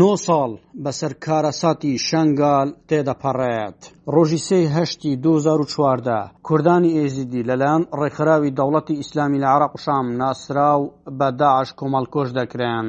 نۆ ساڵ بەسەر کارەساتی شەنگال تێدەپەڕێت. ڕۆژی سێ ی هەشتی دوو هەزار و چواردە کوردانی ئێزیدی لەلایەن ڕێکخراوی دەوڵەتی ئیسلامی لە عێراق و شام ناسراو بە داعش کۆمەڵکۆژ دەکرێن.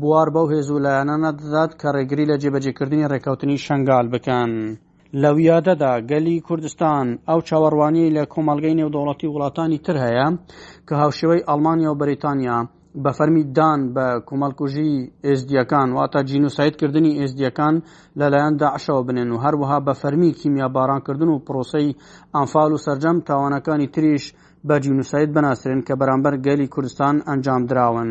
بوار بەو هێز و لایەنانە دەدات کە ڕێگری لە جێبەجێکردنی ڕێککەوتنی شەنگال بکەن. لە ویادەدا گەلی کوردستان ئەو چاوەڕوانیەی لە کۆمەڵگەی نێودەوڵەتی و وڵاتانی تر هەیە کە هاوشێوەی ئەڵمانیا و بەریتانیا بە فەرمی دان بە کومەڵکوژی ئێزدیەکان واتە جینوساید کردنی ئێزدیەکان لەلایەن داعشەوە بنێن و هەروەها بە فەرمی کیمیا بارانکردن و پرۆسەی ئەنفال و سەرجەم تاوانەکانی تریش بە جینوساید بناسرێن کە بەرامبەر گەلی کوردستان ئەنجام دراون.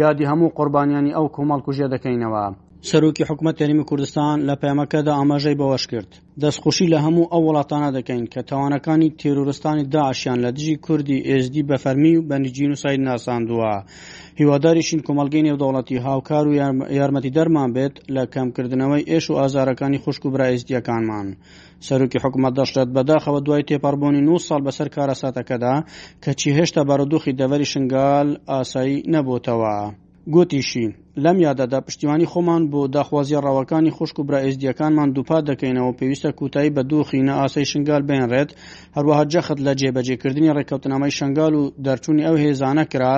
یادی هەموو قوربانیانی ئەو کۆمەڵکوژیە دەکەینەوە. سەرۆکی حکومەت هەرێمی کوردستان لە پەیامەکەدا ئاماژەی بەوەشکرد، دەستخۆشی لە هەموو ئەو وڵاتانە دەکەین کە تاوانەکانی تێرۆرستانی داعشیان لە دژی کوردی ئێزدی بە فەرمی و بە جینوساید ناساندووە، هیواداریشین کۆمەڵگەی نێودەوڵەتی هاوکار و یارمەتیدەرمان بێت لە کەمکردنەوەی ئێش و ئازارەکانی خوشک و برا ئێزدییەکانمان. سەرۆکی حکومەت دەشڵێت بەداخەوە دوای تێپەڕبوونی نو ساڵ بەسەر کارەساتەکەدا کەچی هێشتا بارودۆخی دەڤەری شنگال ئاسایی نەبووتەوە. گوتیشی لەم یادەدا پشتیوانی خۆمان بۆ داخوازیە ڕەواکانی خوشک و برائێزدیەکانمان دووپات دەکەینەوە پێویستە کوتایی بە دۆخی نەئاسای شنگال بێنرێت هەروەها جەخت لە جێبەجێکردنی ڕێککەوتنامەی شنگال و دەرچوونی ئەو هێزانە کرا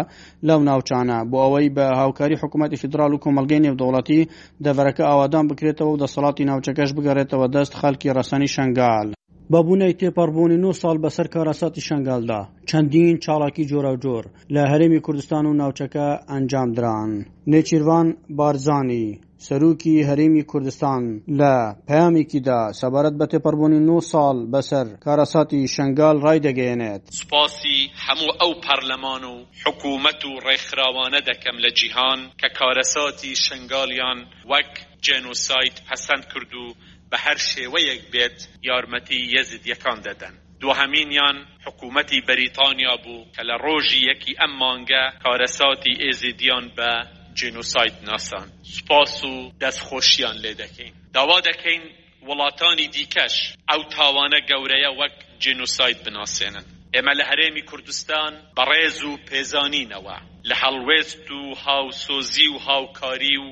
لەو ناوچانە بۆ ئەوەی بە هاوکاری حکوومەتی فیدرال و کۆمەلگەی نێودەوڵەتی دەڤەرەکە ئاوادان بکرێتەوە و دەسەڵاتی ناوچەکەش بگەڕێتەوە دەست خەڵکی ڕەسەنی شەنگال. بە بونەی تێپەڕبوونی نۆ ساڵ بەسەر کارەساتی شەنگالدا، چەندین چاڵاکی جۆراوجۆر لە هەرێمی کوردستان و ناوچەکە ئەنجامدران. نێچیرڤان بارزانی، سەرۆکی هەرێمی کوردستان لە پەیامێکیدا سەبارەت بە تێپەڕبوونی نۆ ساڵ بەسەر کارەساتی شەنگال ڕایدەگەیەنێت، سوپاسی هەموو ئەو پەرلەمان و حکومەت و ڕێکخراوانە دەکەم لە جیهان کە کارەساتی شنگالیان وەک جێنۆساید پەسەند کرد و بە هەر شێوەیەک بێت یارمەتی یەزیدیەکان دەدەن. دوهەمینیان حکومەتی بەریتانیا بوو کە لە ڕۆژی یەکی ئەم مانگە کارەساتی ئێزیدیان بە جێنۆساید ناساند. سوپاس و دەستخۆشیان لێدەکەین. داوا دەکەین وڵاتانی دیکەش ئەو تاوانە گەورەیە وەک جینۆساید بناسێنن. ئێمە لە هەرێمی کوردستان بە ڕێز و پێزانینەوە لە هەڵوێست و هاوسۆزی و هاوکاری و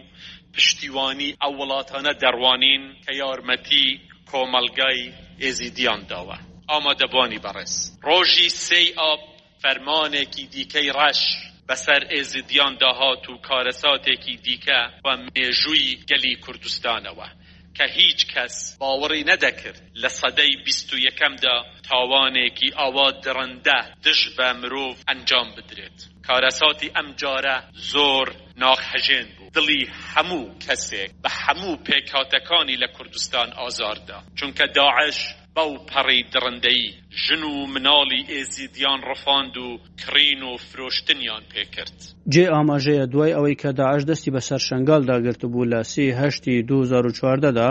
پشتیوانی ئەو وڵاتانە دەڕوانین کە یارمەتی کۆمەڵگای ئێزیدییان داوە. ئامادەبووانی بەڕێز، ڕۆژی سێی ئاب فەرمانێکی دیکەی ڕەش بەسەر ئێزیدیان دا هات و کارەساتێکی دیکە بە مێژووی گەلی کوردستانەوە کە هیچ کەس باوەڕی نەدەکرد لە سەدەی بیست و یەکەم دا تاوانێکی ئاوا دڕندە دژ بە مرۆڤ ئەنجام بدرێت. کارەساتی ئەم جارە زۆر ناخهەژێن بوو، دڵی هەموو کەسێک بە هەموو پێکهاتەکانی لە کوردستان ئازار دا، چونکە داعش، بەو پەڕی دڕندەی ژن و مناڵی ئێزیدیان ڕفاند و کڕین و فرۆشتنیان پێ کرد. جێی ئاماژەیە دوای ئەوەی کە داعش دەستی بەسەر شەنگالدا گرتبوو لە سی ی هەشتی دوو هەزار و چواردە دا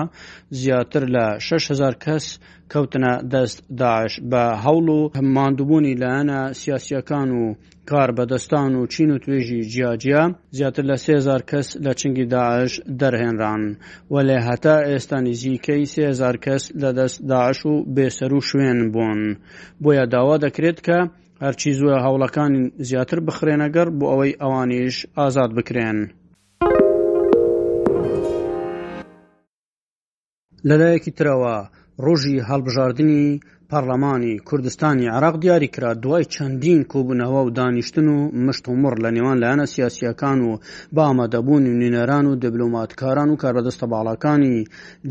زیاتر لە شەش هەزار کەس کەوتنە دەست داعش بە هەوڵ و ماندووبوونی لایەنە سیاسییەکان و کاربەدەستان و چین و توێژی جیاجیا زیاتر لە سێ هەزار کەس لە چنگی داعش دەرهێنران، وەلێ هەتا ئێستا نزیکەی سێ هەزار کەس لە دەست داعش و بێسەرو شوێن بوون، بۆیە داوا دەکرێت کە هەرچی زووە هەوڵەکان زیاتر بخرێنەگەڕ بۆ ئەوەی ئەوانیش ئازاد بکرێن. لەلایەکی ترەوە ڕۆژی هەڵبژاردنی پەرلەمانی کوردستانی عێراق دیاری کرا دوای چەندین کۆبوونەوە و دانیشتن و مشت و مڕ لە نێوان لایەنە سیاسیەکان و بە ئامادەبوون و نوێنەران و دبلۆماتکاران و کاربەدەستە باڵاکانی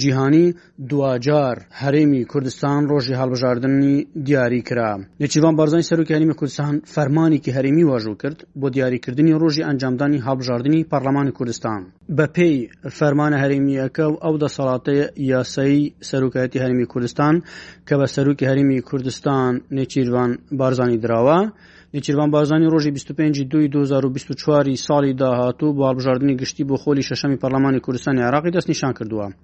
جیهانی دواجار هەرێمی کوردستان ڕۆژی هەڵبژاردننی دیاری کرا نێچیوان بارزانانی سەرۆکی هەرێمی کوردستان فەرمانێکی هەرێمی واژوو کرد بۆ دیاریکردنی ڕۆژی ئەنجامدانی هەڵبژاردننی پەرلەمانی کوردستان بەپێی فەرمانە هەرێمییەکە و ئەو دەسەڵاتە یاسایی سەرۆکایەتی هەرمی کوردستان کە بە سەرۆکی هەرمی کوردستان نێچیرڤان بارزانانی دراوە نێچیرڤان بارزانانی ڕۆژی 25 دوی 2024 ساڵی داهاتوو بۆ هەڵبژاردننی گشتی بۆ خۆلی شەشەمی پەرلەمانی کوردستانی عراقی دەستنیشان کردووە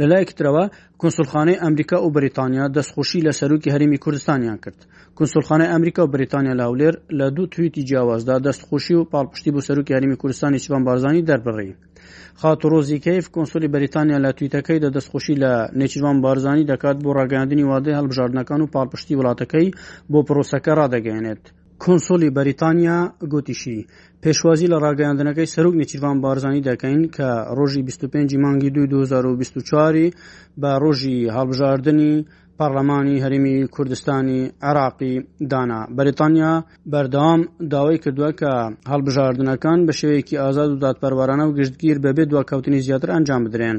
لەلایەکی ترەوە کونسولخانەی ئەمریکا و بریتانیا دەستخۆشی لە سەرۆکی هەرێمی کوردستانیان کرد کونسولخانەی ئەمریکا و بریتانیا لە هەولێر لە دوو تویتی جیاوازدا دەستخۆشی و پاڵپشتی بۆ سەرۆکی هەرێمی کوردستانی چوان بارزانانی دەربڕی خاتوڕۆزی کەیف کۆنسولی بەریتانیا لە تویتەکەی دە دەستخۆشی لە نێچیروان بارزانانی دەکات بۆ ڕاگەاندنی وادەی هەڵبژاردنەکان و پاڵپشتی وڵاتەکەی بۆ پرۆسەکە ڕادەگەیەنێت کونسوڵی بەریتانیا گوتیشی، پێشوازی لە ڕاگەیاندنەکەی سەرۆک نێچیرڤان بارزانی دەکەین کە ڕۆژی 25 ی مانگی دووی 2024 بە ڕۆژی هەڵبژاردنی پەڕلەمانی هەرێمی کوردستانی عێراقی دانا. بەریتانیا بەردەوام داوای کردووە کە هەڵبژاردنەکان بە شێوەیەکی ئازاد و دادپەروەرانە و گشتگیر بەبێ دواکەوتنی زیاتر ئەنجام بدرێن.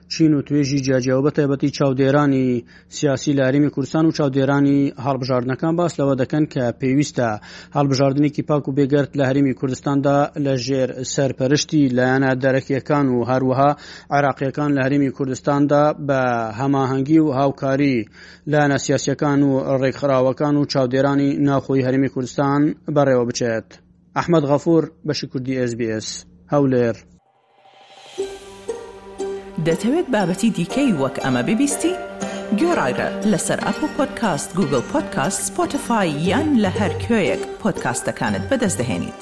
چین و توێژی جیاجیاوە بە تایبەتی چاودێرانی سیاسی لە هەرێمی کوردستان و چاودێرانی هەڵبژاردنەکان باس لەوە دەکەن کە پێویستە هەڵبژاردنێکی پاک و بێگەرت لە هەرێمی کوردستاندا لە ژێر سەرپەرشتی لایەنە دەرەکیەکان و هەروەها عێراقیەکان لە هەرێمی کوردستاندا بە هەماهەنگی و هاوکاری لایەنە سیاسەکان و ڕێکخراوەکان و چاودێرانی ناخۆی هەرمی کوردستان بەڕێوە بچێت. ئەحمد غەفور بەشی کوردی SسBS هەولێر دەتەوێت بابەتی دیکەی وەک ئەمە ببیستی؟ گۆرائرە لەسەر ئەپڵ پۆدکاست گوگڵ پۆدکاست سپۆتفای یان لە هەر کوێیەک پۆدکاستەکانت بەدەست دەهێنیت.